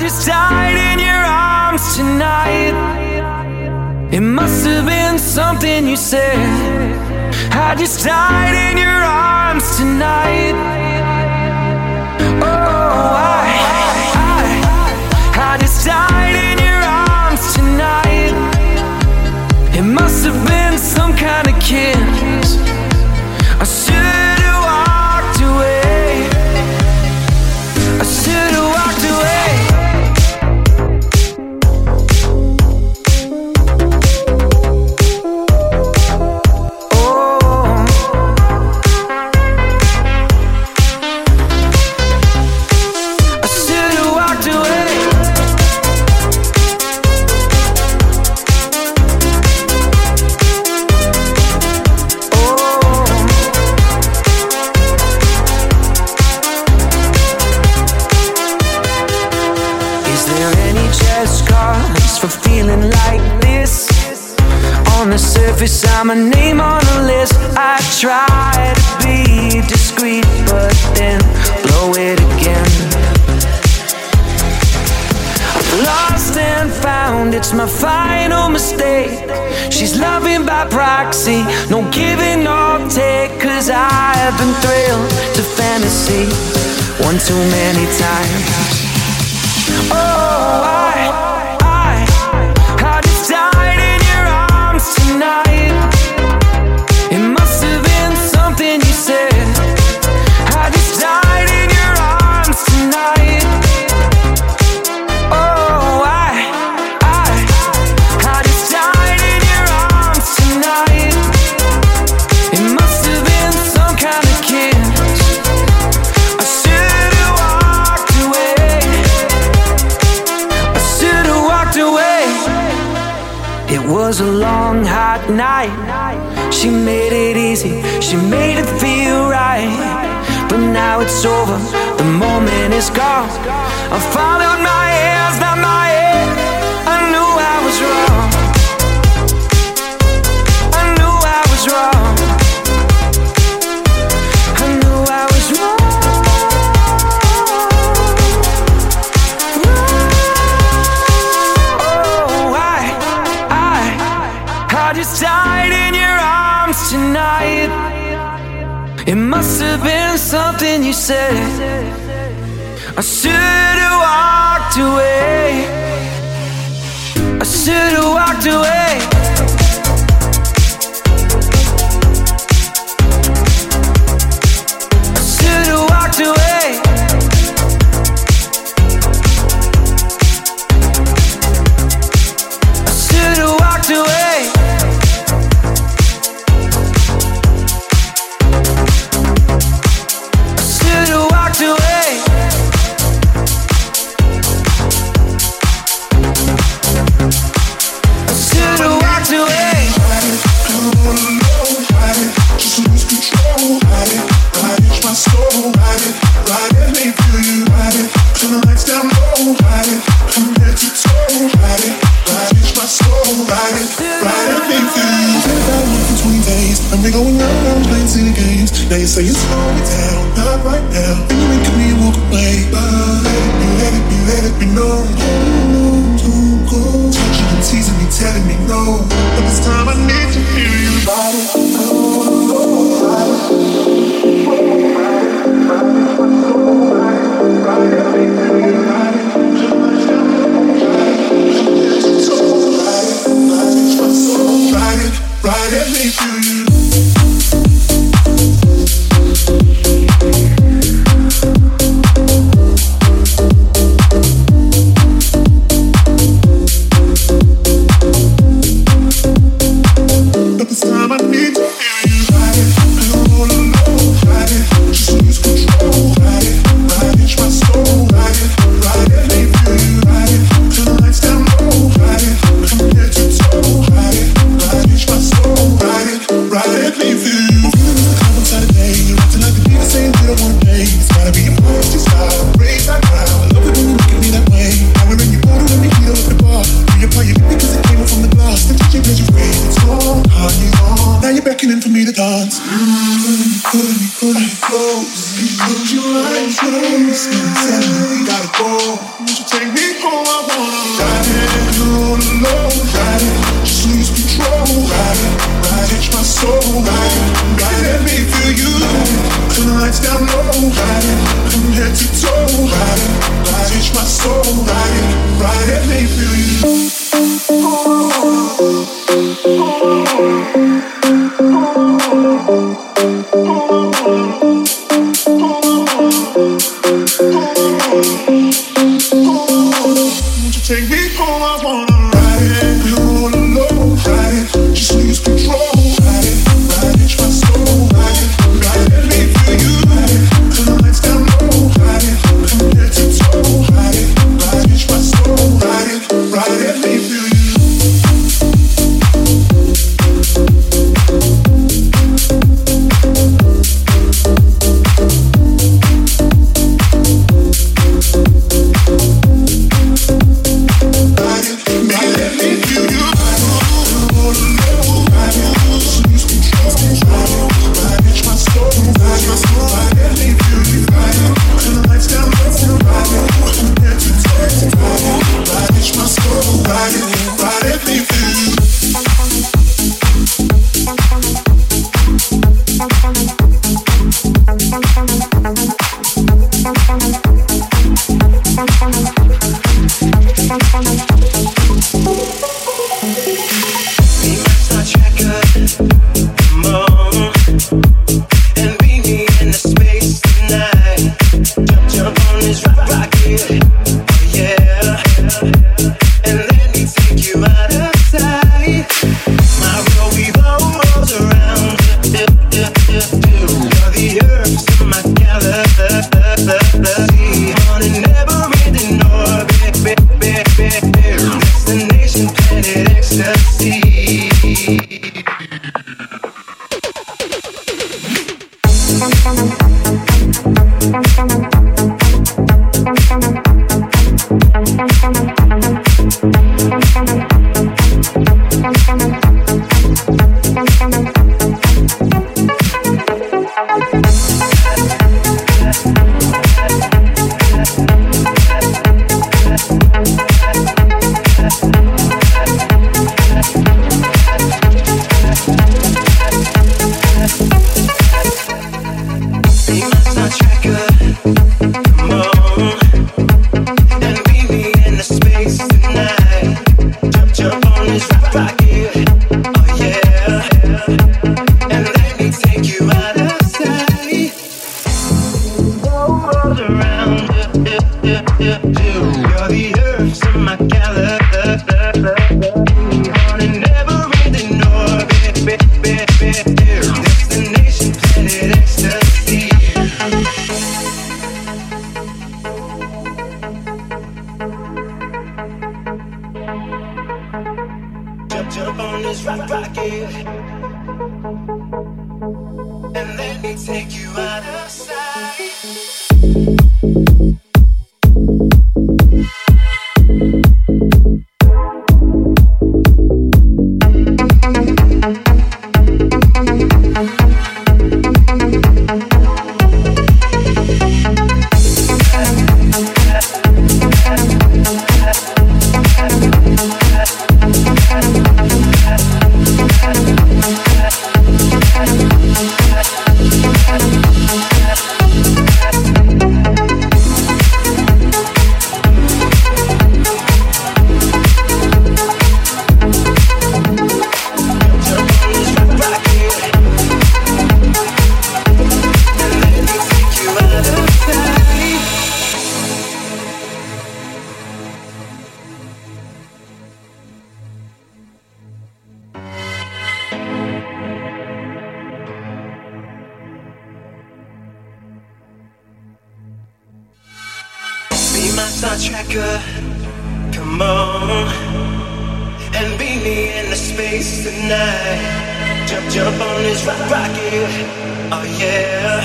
just died in your arms tonight. It must have been something you said. I just died in your arms tonight. Oh, I, I, I just died in your arms tonight. It must have been some kind of kiss. too many times. it's over, the moment is gone. I followed my you said I should've walked away. I should've walked away. on and beat me into space tonight. Jump, jump on this rock, rocket, oh yeah,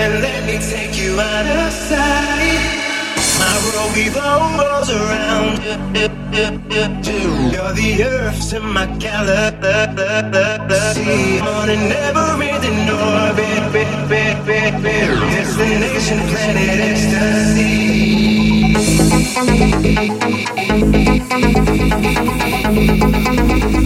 and let me take you out of sight. My rocky bone rolls around. You're the earth in my galaxy on an never-ending orbit. Destination planet ecstasy. Thank you.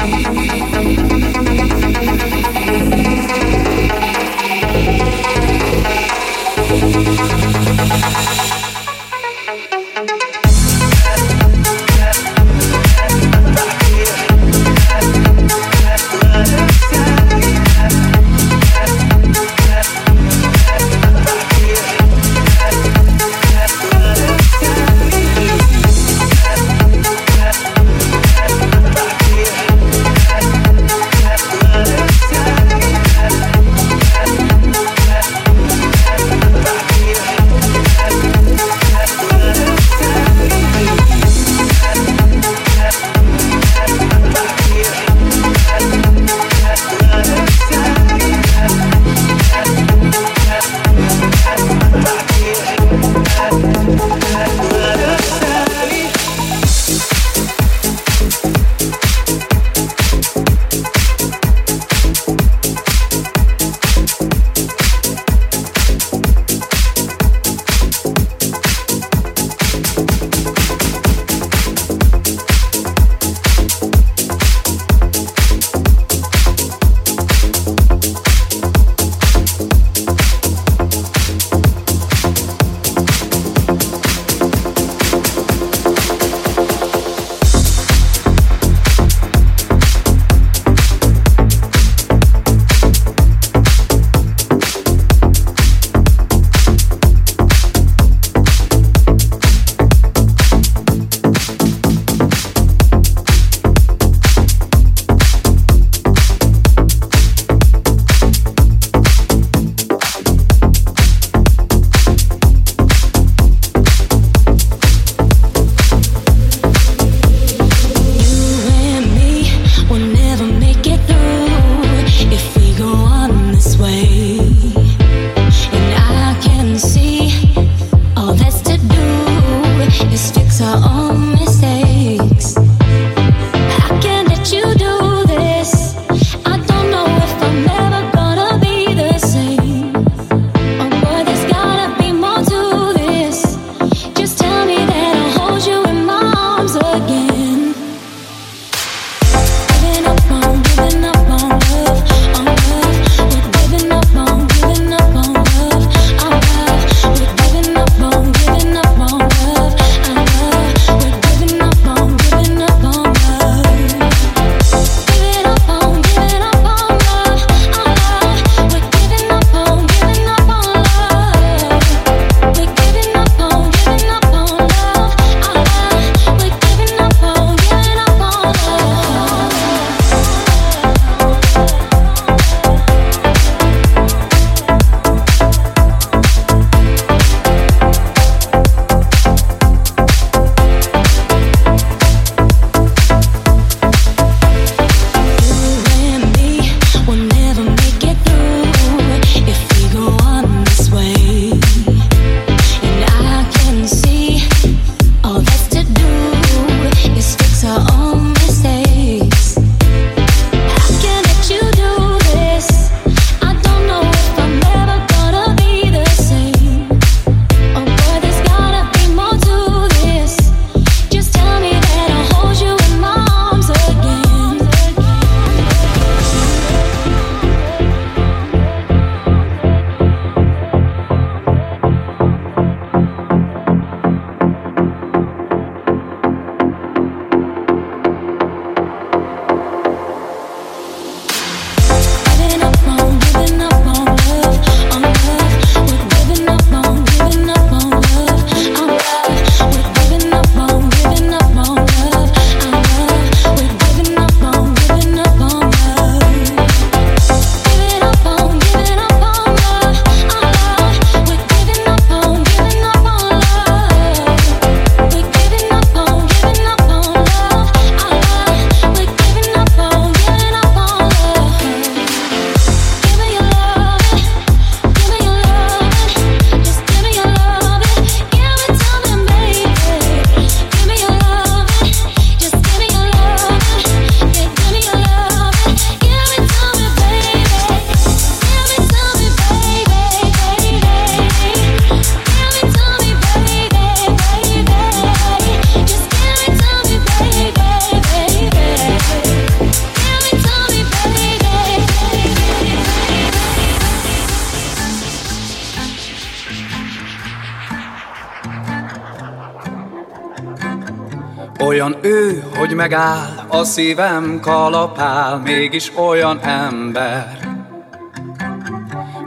Olyan ő, hogy megáll, a szívem kalapál, mégis olyan ember.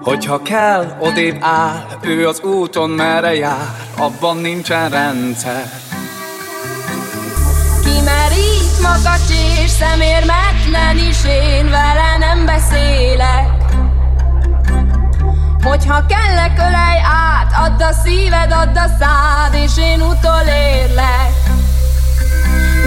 Hogyha kell, odébb áll, ő az úton merre jár, abban nincsen rendszer. Kimerít makacs és szemérmetlen is én vele nem beszélek. Hogyha kellek ölej át, add a szíved, add a szád, és én utolérlek.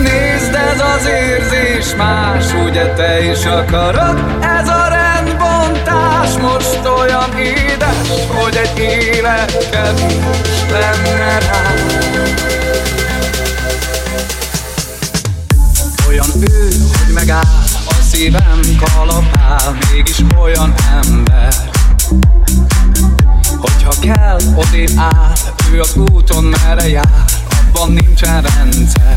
Nézd, ez az érzés más, ugye te is akarod? Ez a rendbontás most olyan édes, hogy egy élet kevés lenne rá. Olyan ő, hogy megáll, a szívem kalapál, mégis olyan ember. Hogyha kell, odébb áll, ő az úton merre jár, abban nincsen rendszer.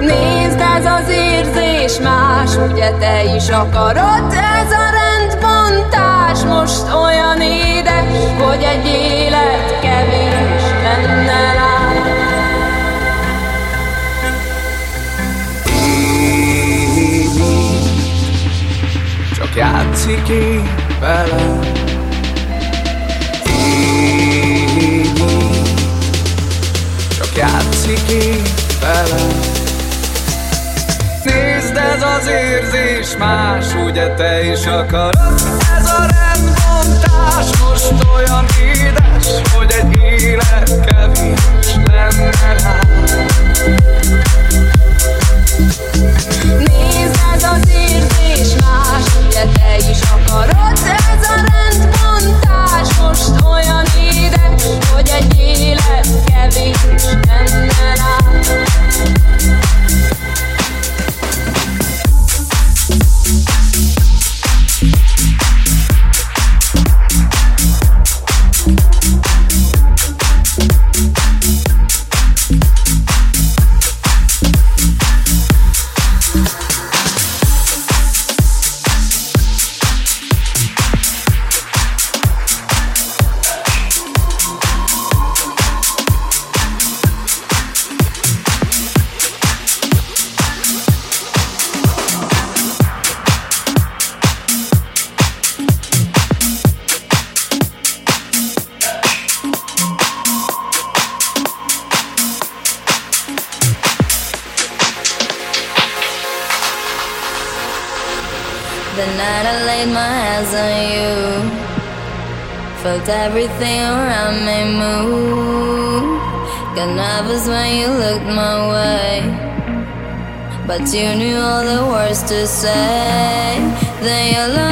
Nézd, ez az érzés más, ugye te is akarod Ez a rendbontás most olyan édes, hogy egy élet kevés lenne rá Évi, csak játszik én velem. Csak játszik én velem. Nézd, ez az érzés más, ugye te is akarod? Ez a rendbontás most olyan édes, hogy egy élet kevés lenne rá. Nézd, ez az érzés más, ugye te is akarod Ez a rendbontás most olyan édes, hogy egy élet kevés lenne rá felt everything around me move. Got nervous when you looked my way, but you knew all the words to say. Then your love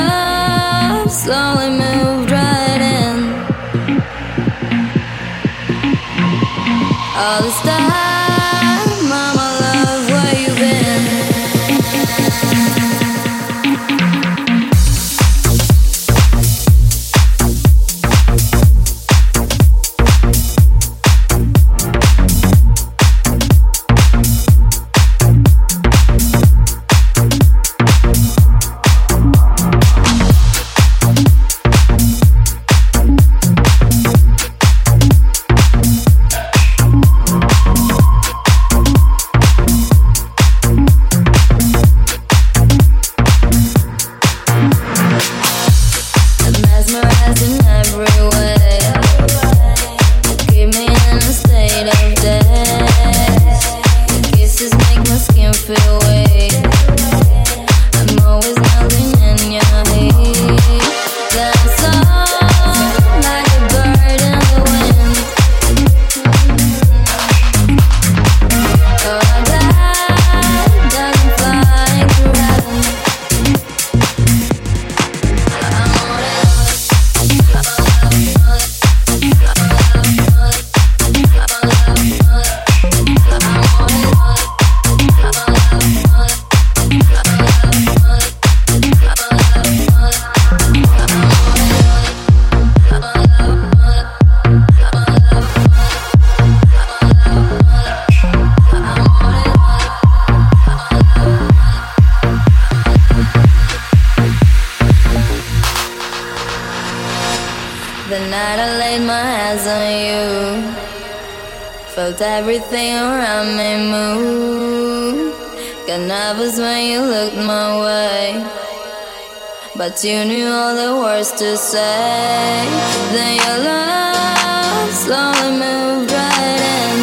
But you knew all the words to say. Then your love slowly moved right in.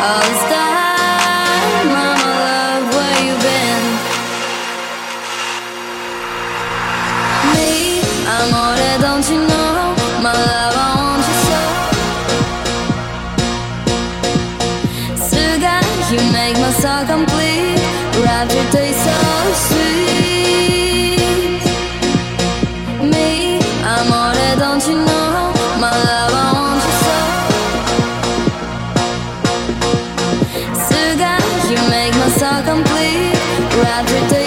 All Every day.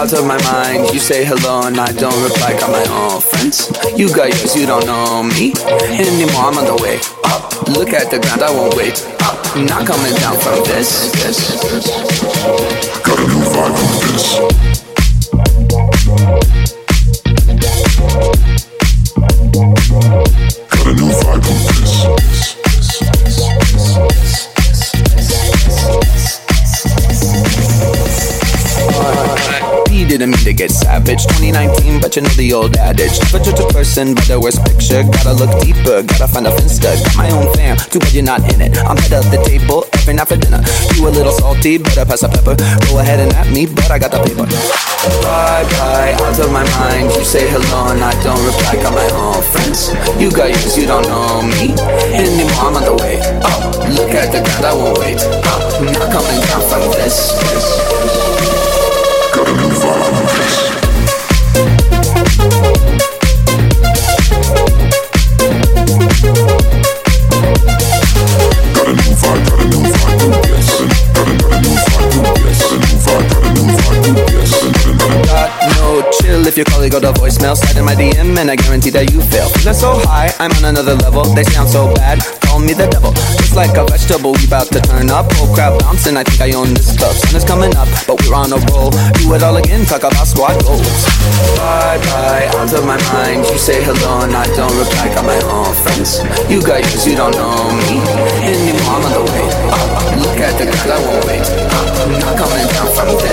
Out of my mind. You say hello and I don't reply. Got my own friends. You got yours, you don't know me anymore. I'm on the way up. Look at the ground, I won't wait up. I'm not coming down from this. this. Got a new vibe from this. Savage. 2019, but you know the old adage. Never judge a person by the worst picture. Gotta look deeper, gotta find a finsta. Got my own fam, too bad you're not in it. I'm head of the table every night for dinner. You a little salty, better pass the pepper. Go ahead and at me, but I got the paper. Bye bye, out of my mind. You say hello and I don't reply. Got my own friends. You got yours, you don't know me anymore. I'm on the way Oh, Look at the ground, I won't wait up. I'm not coming down from this. Got a new if your colleague got a voicemail. Slide in my DM and I guarantee that you fail. Feeling so high, I'm on another level. They sound so bad, call me the devil. It's like a vegetable, we about to turn up. Whole crowd bouncing, I think I own this club. Sun is coming up, but we're on a roll. Do it all again, talk about squad goals. Bye bye, out of my mind. You say hello and I don't reply. Got my own friends. You got yours, you don't know me. Anymore, I'm on the way. Up Look at the girl, I won't wait. Up I'm not coming down from this